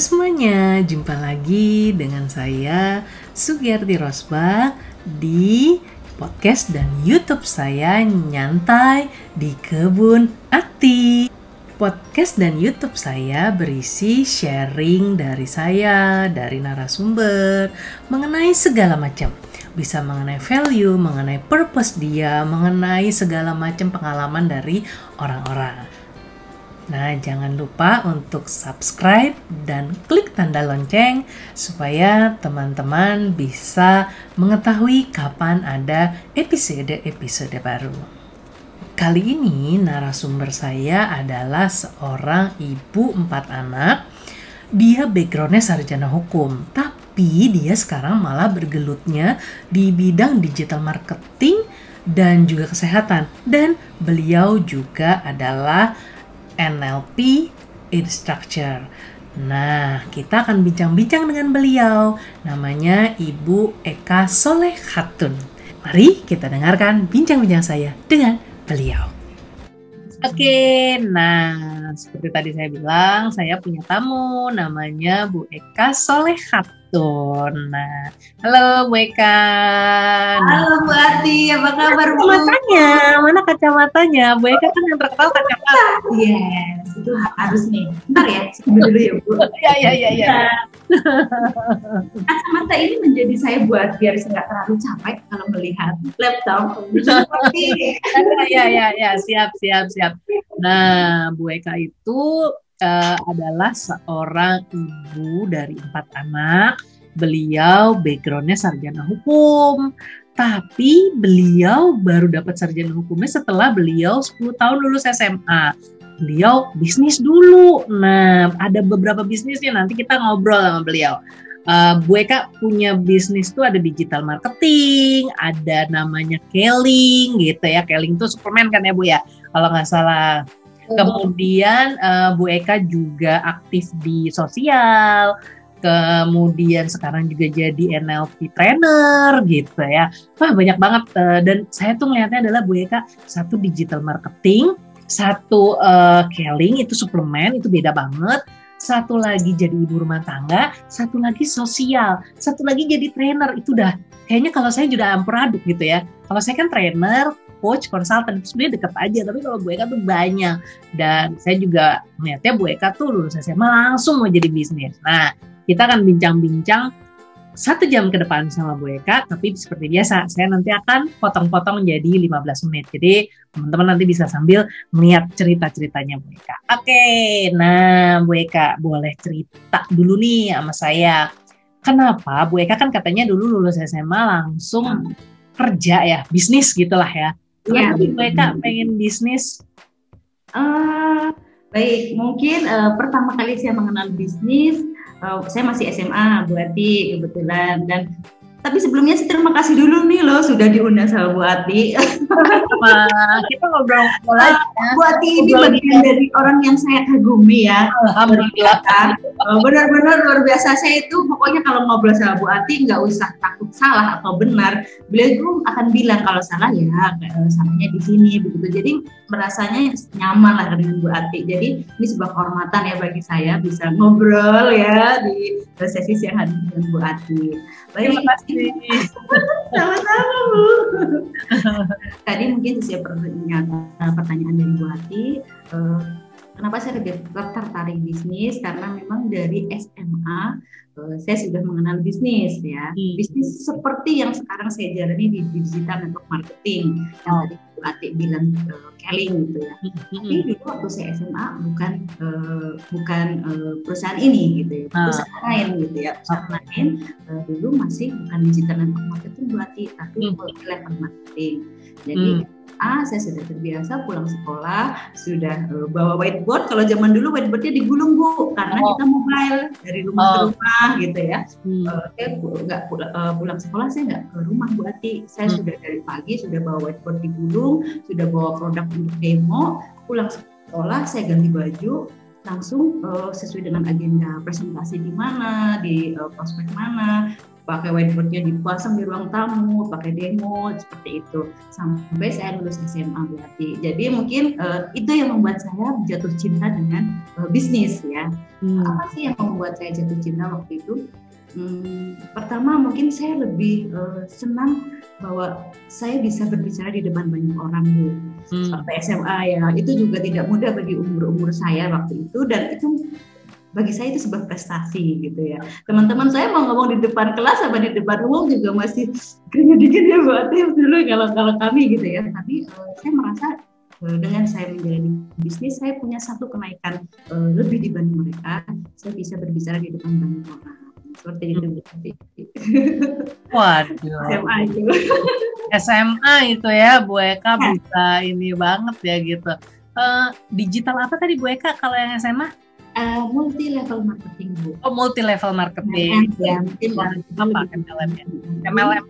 semuanya, jumpa lagi dengan saya Sugiyarti Rosba di podcast dan YouTube saya Nyantai di Kebun Ati. Podcast dan YouTube saya berisi sharing dari saya, dari narasumber, mengenai segala macam. Bisa mengenai value, mengenai purpose dia, mengenai segala macam pengalaman dari orang-orang. Nah, jangan lupa untuk subscribe dan klik tanda lonceng supaya teman-teman bisa mengetahui kapan ada episode-episode baru. Kali ini narasumber saya adalah seorang ibu empat anak. Dia backgroundnya sarjana hukum, tapi dia sekarang malah bergelutnya di bidang digital marketing dan juga kesehatan. Dan beliau juga adalah NLP Instructor. Nah, kita akan bincang-bincang dengan beliau. Namanya Ibu Eka Soleh Khatun. Mari kita dengarkan bincang-bincang saya dengan beliau. Oke, nah seperti tadi saya bilang, saya punya tamu namanya Bu Eka Soleh Khatun. Nah, halo Bu Eka. Halo Bu Ati, apa kabar Bu? Kacamatanya, mana kacamatanya? Bu Eka kan yang terkenal kacamata. Yes, itu harus nih. Bentar ya, dulu ya Bu. Ya, ya, ya, ya. Kacamata ini menjadi saya buat biar saya nggak terlalu capek kalau melihat laptop. Seperti ya, ya, ya, siap, siap, siap. Nah, Bu Eka itu uh, adalah seorang ibu dari empat anak. Beliau backgroundnya sarjana hukum, tapi beliau baru dapat sarjana hukumnya setelah beliau 10 tahun lulus SMA. Beliau bisnis dulu. Nah, ada beberapa bisnisnya nanti kita ngobrol sama beliau. Uh, Bu Eka punya bisnis tuh ada digital marketing, ada namanya Keling gitu ya. Keling tuh Superman kan ya Bu ya, kalau nggak salah. Kemudian uh, Bu Eka juga aktif di sosial, kemudian sekarang juga jadi NLP trainer gitu ya. Wah banyak banget uh, dan saya tuh melihatnya adalah Bu Eka satu digital marketing, satu uh, Keling itu suplemen itu beda banget satu lagi jadi ibu rumah tangga, satu lagi sosial, satu lagi jadi trainer. Itu udah kayaknya kalau saya juga amperaduk gitu ya. Kalau saya kan trainer, coach, konsultan itu sebenarnya deket aja. Tapi kalau Bu Eka tuh banyak. Dan saya juga melihatnya Bu Eka tuh lulus SMA langsung mau jadi bisnis. Nah, kita akan bincang-bincang satu jam ke depan sama Bu Eka, tapi seperti biasa, saya nanti akan potong-potong jadi 15 menit. Jadi teman-teman nanti bisa sambil melihat cerita-ceritanya Bu Eka. Oke, nah Bu Eka boleh cerita dulu nih sama saya. Kenapa Bu Eka kan katanya dulu lulus SMA langsung hmm. kerja ya, bisnis gitulah ya. Kenapa ya, Bu Eka pengen bisnis? Uh, baik, mungkin uh, pertama kali saya mengenal bisnis uh, saya masih SMA Bu Ati kebetulan dan tapi sebelumnya terima kasih dulu nih loh sudah diundang sama Bu Ati. kita ngobrol mulai. Uh, Bu Ati ini bagian dari orang yang saya kagumi ya. Alhamdulillah. Uh, Benar-benar luar biasa. Saya itu pokoknya kalau ngobrol sama Bu Ati nggak usah takut salah atau benar. Beliau itu akan bilang kalau salah ya salahnya di sini begitu. Jadi merasanya nyaman lah dengan Bu Ati. Jadi ini sebuah kehormatan ya bagi saya bisa ngobrol ya di sesi siang hari dengan Bu Ati. Baik, Terima kasih. Sama-sama Bu. Tadi mungkin sesuai pertanyaan, pertanyaan dari Bu Ati, uh, kenapa saya lebih tertarik bisnis? Karena memang dari SMA uh, saya sudah mengenal bisnis ya. Hmm. Bisnis seperti yang sekarang saya jalani di digital network marketing yang tadi Ati bilang uh, Keling gitu ya. Hmm. Tapi dulu waktu saya SMA bukan uh, bukan uh, perusahaan ini gitu ya, ah. perusahaan uh. lain gitu ya, perusahaan uh. lain uh, dulu masih bukan digital network marketing berarti tapi hmm. level marketing. Jadi hmm SMA saya sudah terbiasa pulang sekolah sudah uh, bawa whiteboard kalau zaman dulu whiteboardnya digulung bu karena oh. kita mobile dari rumah oh. ke rumah gitu ya hmm. uh, saya nggak pulang, uh, pulang sekolah saya nggak ke rumah bu Ati saya hmm. sudah dari pagi sudah bawa whiteboard digulung sudah bawa produk untuk demo pulang sekolah saya ganti baju langsung uh, sesuai dengan agenda presentasi di mana, di uh, prospek mana, pakai whiteboardnya dipasang di ruang tamu, pakai demo seperti itu sampai saya lulus SMA berarti. Jadi mungkin uh, itu yang membuat saya jatuh cinta dengan uh, bisnis ya. Hmm. Apa sih yang membuat saya jatuh cinta waktu itu? Hmm, pertama mungkin saya lebih uh, senang bahwa saya bisa berbicara di depan banyak orang bu hmm. seperti SMA ya itu juga tidak mudah bagi umur umur saya waktu itu dan itu bagi saya itu sebuah prestasi gitu ya. Teman-teman saya mau ngomong di depan kelas sama di depan umum juga masih keringet dikit ya buat dulu kalau kalau kami gitu ya. Tapi uh, saya merasa uh, dengan saya menjalani bisnis saya punya satu kenaikan uh, lebih dibanding mereka. Saya bisa berbicara di depan banyak orang seperti itu. Waduh. SMA itu. SMA itu ya Bu Eka bisa ini banget ya gitu. Uh, digital apa tadi Bu Eka kalau yang SMA? Uh, multi level marketing bu. Oh multi level marketing. Ya, mungkin apa MLM ya? MLM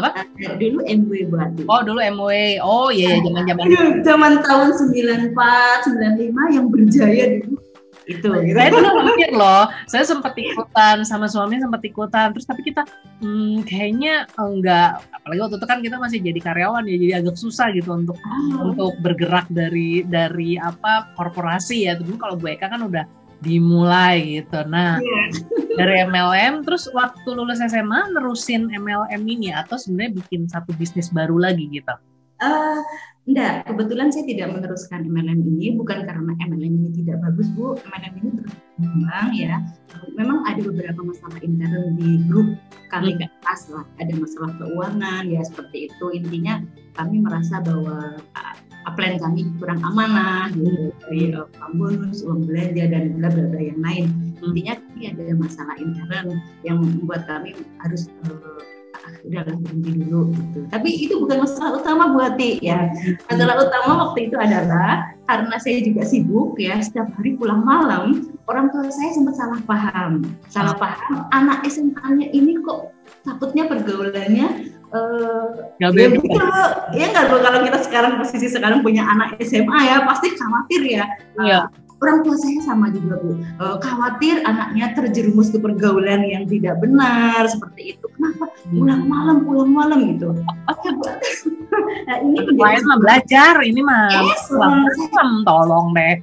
apa? Uh, dulu MW buat. Oh dulu MW. Oh iya ya zaman zaman. Zaman tahun 94, 95 yang berjaya dulu itu gitu. saya dulu mikir loh saya sempat ikutan sama suami sempat ikutan terus tapi kita hmm, kayaknya enggak apalagi waktu itu kan kita masih jadi karyawan ya jadi agak susah gitu untuk oh. untuk bergerak dari dari apa korporasi ya dulu kalau Bu Eka kan udah dimulai gitu nah yeah. dari MLM terus waktu lulus SMA nerusin MLM ini atau sebenarnya bikin satu bisnis baru lagi gitu Uh, enggak, kebetulan saya tidak meneruskan MLM ini bukan karena MLM ini tidak bagus Bu, MLM ini terus berkembang ya. Memang ada beberapa masalah intern di grup kami nggak pas lah, ada masalah keuangan ya seperti itu. Intinya kami merasa bahwa uh, plan kami kurang amanah gitu dari uh, bonus, uang belanja dan bla bla bla yang lain. Intinya ini ada masalah intern yang membuat kami harus uh, udahlah berhenti dulu gitu. Tapi itu bukan masalah utama buat Ti ya. Masalah utama waktu itu adalah karena saya juga sibuk ya setiap hari pulang malam orang tua saya sempat salah paham salah paham anak SMA-nya ini kok takutnya pergaulannya uh, ya, gitu. ya nggak kalau kita sekarang posisi sekarang punya anak SMA ya pasti khawatir ya iya. Uh, orang tua saya sama juga bu. Uh, khawatir anaknya terjerumus ke pergaulan yang tidak benar seperti itu. Kenapa? Hmm. pulang malam pulang malam gitu. Nah, ini lain mah belajar ini mah yes, pulang tolong deh.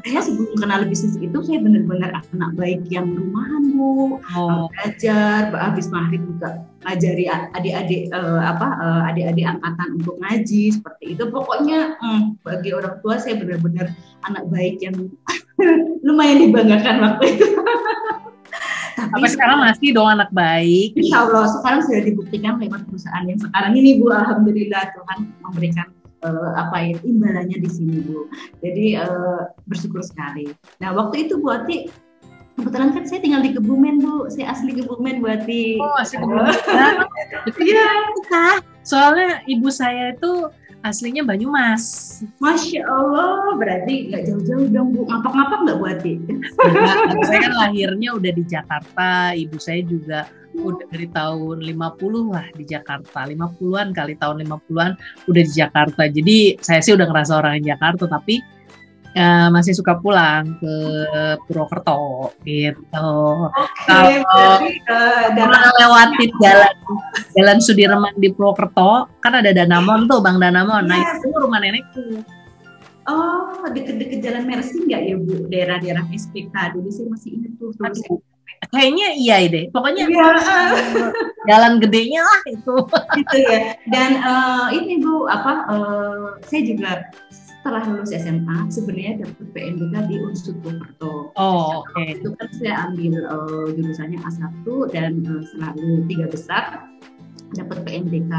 Saya sebelum kenal bisnis itu saya benar-benar anak baik yang rumahan bu. Oh. belajar habis maghrib juga ngajari adik-adik uh, apa uh, adik-adik angkatan untuk ngaji seperti itu. Pokoknya hmm, bagi orang tua saya benar-benar anak baik yang lumayan dibanggakan waktu itu. Tapi Sampai sekarang masih dong anak baik. Insya Allah sekarang sudah dibuktikan lewat perusahaan yang sekarang ini Bu. Alhamdulillah Tuhan memberikan uh, apa ya imbalannya di sini Bu. Jadi uh, bersyukur sekali. Nah waktu itu Bu Ati kebetulan kan saya tinggal di Kebumen Bu. Saya asli Kebumen Bu Ati. Oh asli Kebumen. Iya. Soalnya ibu saya itu aslinya Banyumas. Masya Allah, berarti nggak jauh-jauh dong Bu. Ngapak-ngapak nggak Bu Ati? saya kan lahirnya udah di Jakarta, ibu saya juga udah dari tahun 50 lah di Jakarta. 50-an kali tahun 50-an udah di Jakarta. Jadi saya sih udah ngerasa orang Jakarta, tapi uh, masih suka pulang ke Purwokerto gitu. Okay, Kalau uh, lewatin jalan jalan Sudirman di Purwokerto kan ada Danamon tuh Bang Danamon. Nah itu rumah nenekku. Oh, deket-deket Jalan Mercy nggak ya Bu? Daerah-daerah SPK dulu saya masih ingat tuh. Aduh, kayaknya iya deh. Pokoknya ya. jalan gedenya lah itu. Gitu ya. Dan uh, ini Bu, apa? Uh, saya juga setelah lulus SMA sebenarnya dapat PNBK di Unsur Purwokerto. Oh, oke. Okay. Itu kan saya ambil uh, jurusannya A1 dan uh, selalu tiga besar dapat PNBK.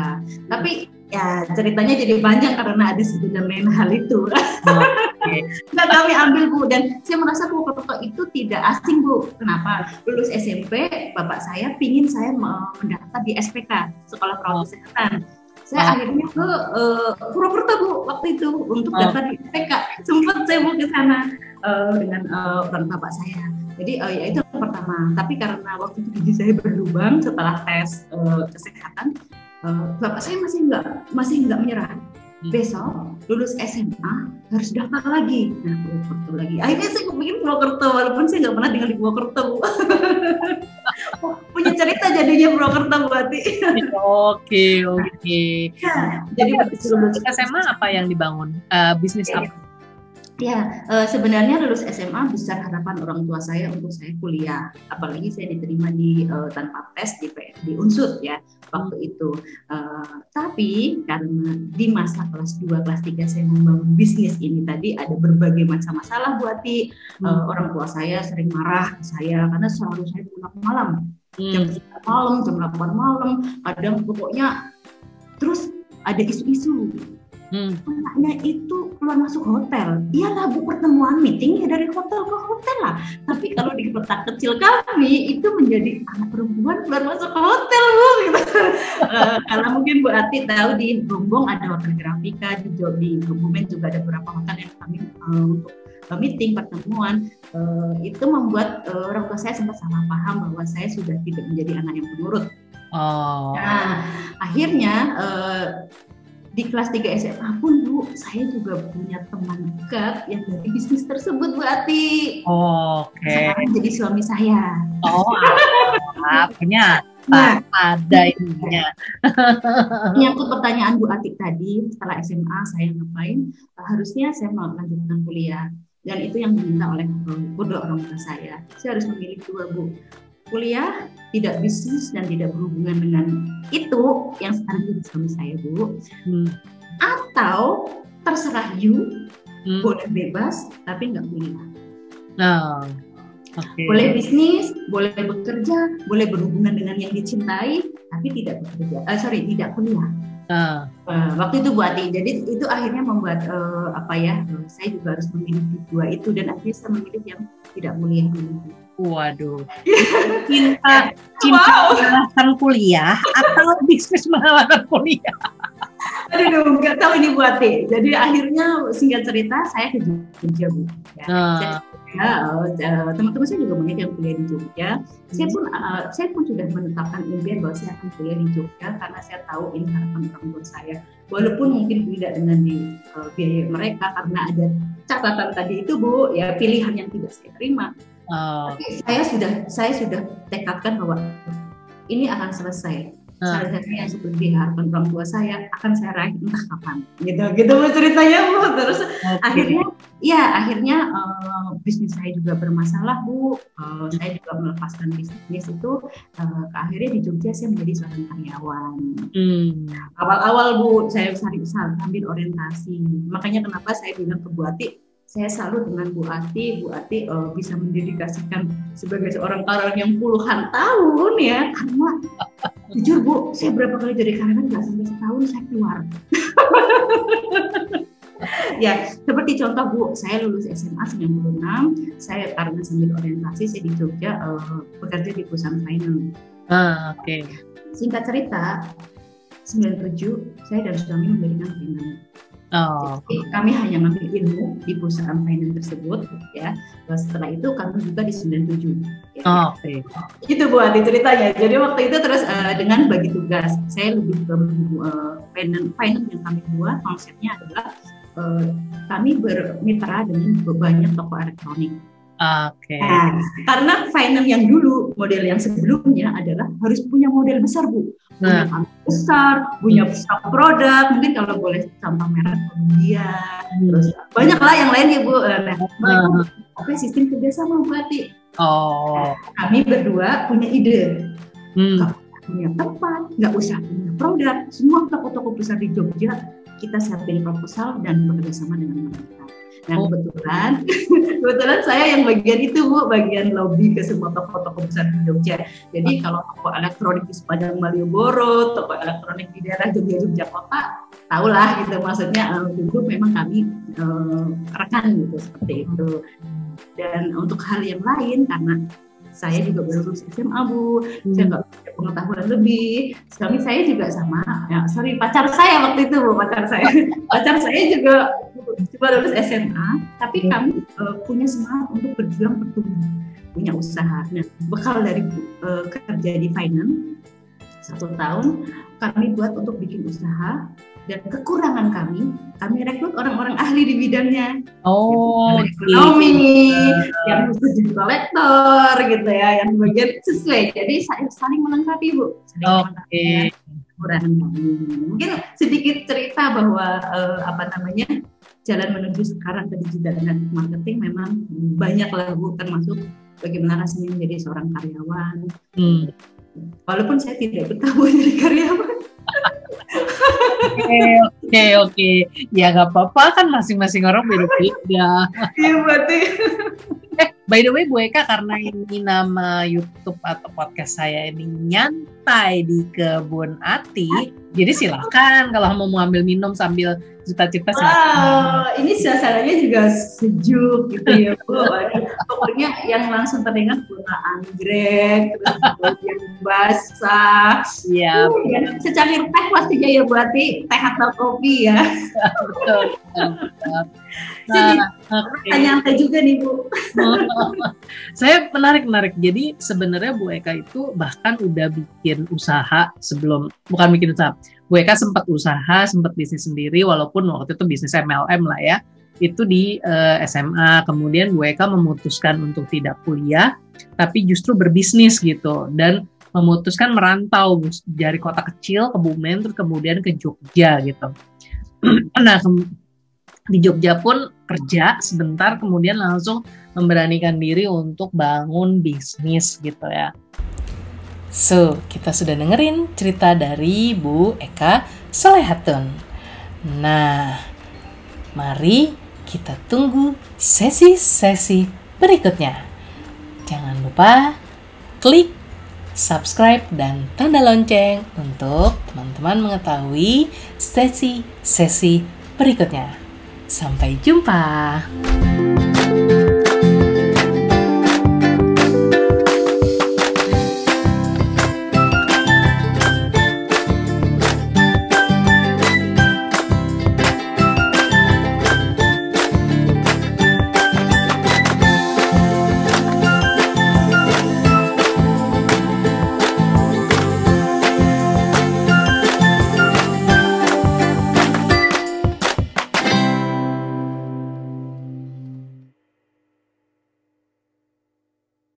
Tapi ya ceritanya jadi panjang karena ada dan lain hal itu. Oh, okay. nah, kami ambil Bu dan saya merasa Purwokerto itu tidak asing Bu. Kenapa? Lulus SMP, bapak saya pingin saya mendaftar di SPK, Sekolah Perawat oh. Saya oh. akhirnya ke uh, Purwokerto bu waktu itu untuk oh. daftar di SPK sempat saya mau ke sana uh, dengan uh, orang bapak saya. Jadi uh, ya itu pertama. Tapi karena waktu itu gigi saya berlubang setelah tes uh, kesehatan uh, bapak saya masih nggak masih nggak menyerah. Hmm. besok lulus SMA harus daftar lagi. Nah Purwokerto lagi. Akhirnya saya kepingin Purwokerto walaupun saya nggak pernah tinggal di Purwokerto punya cerita jadinya Purwokerto berarti. Oke, oke. Ya, jadi lulus SMA apa yang dibangun? Uh, bisnis apa? Ya, uh, sebenarnya lulus SMA besar harapan orang tua saya untuk saya kuliah. Apalagi saya diterima di uh, tanpa tes di di Unsur ya waktu itu. Uh, tapi karena di masa kelas 2, kelas 3 saya membangun bisnis ini tadi ada berbagai macam masalah buat di uh, orang tua saya sering marah ke saya karena selalu saya pulang malam. Hmm. Jam 9 malam, jam 8 malam, kadang pokoknya terus ada isu-isu Hmm. Anaknya itu keluar masuk hotel. Iyalah bu pertemuan meeting ya dari hotel ke hotel lah. Tapi kalau di kota kecil kami itu menjadi anak perempuan keluar masuk ke hotel bu. Gitu. uh, kalau mungkin Bu Ati tahu di Gombong ada hotel Grafika di di Kebumen juga ada beberapa hotel yang kami uh, untuk meeting pertemuan uh, itu membuat uh, orang tua saya sempat salah paham bahwa saya sudah tidak menjadi anak yang penurut. Oh. Nah, akhirnya uh, di kelas 3 SMA pun Bu, saya juga punya teman dekat yang dari bisnis tersebut Bu Ati. Oh, Oke. Okay. Sekarang jadi suami saya. Oh, punya nah, ada ininya. Menyangkut pertanyaan Bu Atik tadi, setelah SMA saya ngapain? Harusnya saya mau melanjutkan kuliah. Dan itu yang diminta oleh kedua orang tua saya. Saya harus memilih dua Bu kuliah tidak bisnis dan tidak berhubungan dengan itu yang sekarang jadi suami saya bu hmm. atau terserah you hmm. boleh bebas tapi nggak kuliah oh. Okay. Boleh bisnis, boleh bekerja, boleh berhubungan dengan yang dicintai, tapi tidak bekerja. Uh, sorry, tidak kuliah. Uh. Uh, waktu itu buat jadi itu akhirnya membuat uh, apa ya? saya juga harus memilih dua itu dan akhirnya saya memilih yang tidak kuliah dulu. Waduh. Cinta cinta wow. mengalahkan kuliah atau bisnis mengalahkan kuliah? Aduh, nggak tahu ini buat deh. Jadi akhirnya singkat cerita saya ke Jogja bu. Ya, uh. ya teman-teman saya juga banyak yang kuliah di Jogja. Saya pun uh, saya pun sudah menetapkan impian bahwa saya akan kuliah di Jogja karena saya tahu ini harapan orang tua saya. Walaupun mungkin tidak dengan di uh, biaya mereka karena ada catatan tadi itu bu, ya pilihan yang tidak saya terima Oh. Tapi saya sudah saya sudah tekadkan bahwa ini akan selesai. Salah yang seperti diharapkan orang tua saya akan saya raih entah kapan. Gitu gitu ceritanya bu. Terus okay. akhirnya ya akhirnya uh, bisnis saya juga bermasalah bu. Uh, saya juga melepaskan bisnis itu uh, akhirnya di Jogja saya menjadi seorang karyawan. Hmm. Awal-awal bu saya cari sambil orientasi. Makanya kenapa saya bilang ke Bu Ati saya salut dengan Bu Ati. Bu Ati uh, bisa mendedikasikan sebagai seorang karyawan yang puluhan tahun ya, karena jujur Bu, saya berapa kali jadi karyawan nggak sampai setahun saya keluar. ya, seperti contoh Bu, saya lulus SMA 96, saya karena sambil orientasi saya di Jogja uh, bekerja di perusahaan finance. Ah, oke. Okay. Singkat cerita, 97 saya dan suami mendirikan finance Oh. Jadi kami hanya ngambil ilmu di perusahaan finance tersebut ya. Setelah itu kami juga di 97. Ya. Oh, Oke. Okay. Itu buat ceritanya. Jadi waktu itu terus uh, dengan bagi tugas, saya lebih ke uh, finance, finance yang kami buat konsepnya adalah uh, kami bermitra dengan banyak toko elektronik. Oke. Okay. Nah, karena finance yang dulu model yang sebelumnya adalah harus punya model besar bu, punya nah. besar, punya besar produk. Mungkin kalau boleh contoh merek kemudian, hmm. terus banyak lah yang lain ya bu. Nah, mereka uh. sistem kerjasama berarti. Oh. Nah, kami berdua punya ide. Hmm. Gak punya tempat, nggak usah punya produk. Semua toko-toko besar di Jogja kita siapin proposal dan bekerjasama dengan mereka. Nah oh. kebetulan, kebetulan saya yang bagian itu bu, bagian lobby ke semua toko-toko besar di Jogja. Jadi kalau toko elektronik di sepanjang Malioboro, toko elektronik di daerah Jogja Jogja Kota, tahulah gitu maksudnya uh, dulu memang kami uh, rekan gitu seperti itu. Dan untuk hal yang lain karena saya juga baru lulus SMA bu, hmm. saya nggak punya pengetahuan lebih. Suami saya juga sama, ya sorry pacar saya waktu itu bu, pacar saya, pacar saya juga coba lulus SMA, tapi hmm. kami uh, punya semangat untuk berjuang bertumbuh, punya usaha. Nah bekal dari uh, kerja di finance satu tahun kami buat untuk bikin usaha dan kekurangan kami, kami rekrut orang-orang ahli di bidangnya. Oh, yang ekonomi, gitu. yang khusus jadi kolektor gitu ya, yang bagian sesuai. Jadi saling melengkapi bu. Oke. Okay. Kekurangan kami. Mungkin sedikit cerita bahwa uh, apa namanya jalan menuju sekarang ke digital dan marketing memang banyak lah bu, termasuk bagaimana rasanya menjadi seorang karyawan. Hmm. Walaupun saya tidak betah jadi karyawan. Oke oke oke ya nggak apa-apa kan masing-masing orang beda-beda. Iya berarti. Eh by the way Bu Eka karena ini nama YouTube atau podcast saya ini nyantai di kebun Ati, jadi silakan kalau mau mengambil minum sambil cerita-cerita wow, ini suasananya juga sejuk gitu ya Bu. Pokoknya yang langsung teringat bunga anggrek, terus yang basah. Iya. Uh, ya, secangkir teh pastinya ya berarti teh atau kopi ya. betul, betul. Nah, okay. teh juga nih Bu. Saya menarik-menarik. Jadi sebenarnya Bu Eka itu bahkan udah bikin usaha sebelum bukan bikin usaha Bu Eka sempat usaha, sempat bisnis sendiri, walaupun waktu itu bisnis MLM lah ya, itu di uh, eh, SMA. Kemudian Bu Eka memutuskan untuk tidak kuliah, tapi justru berbisnis gitu, dan memutuskan merantau dari kota kecil ke Bumen, terus kemudian ke Jogja gitu. nah, di Jogja pun kerja sebentar, kemudian langsung memberanikan diri untuk bangun bisnis gitu ya. So, kita sudah dengerin cerita dari Bu Eka Solehatun. Nah, mari kita tunggu sesi-sesi berikutnya. Jangan lupa klik subscribe dan tanda lonceng untuk teman-teman mengetahui sesi-sesi berikutnya. Sampai jumpa.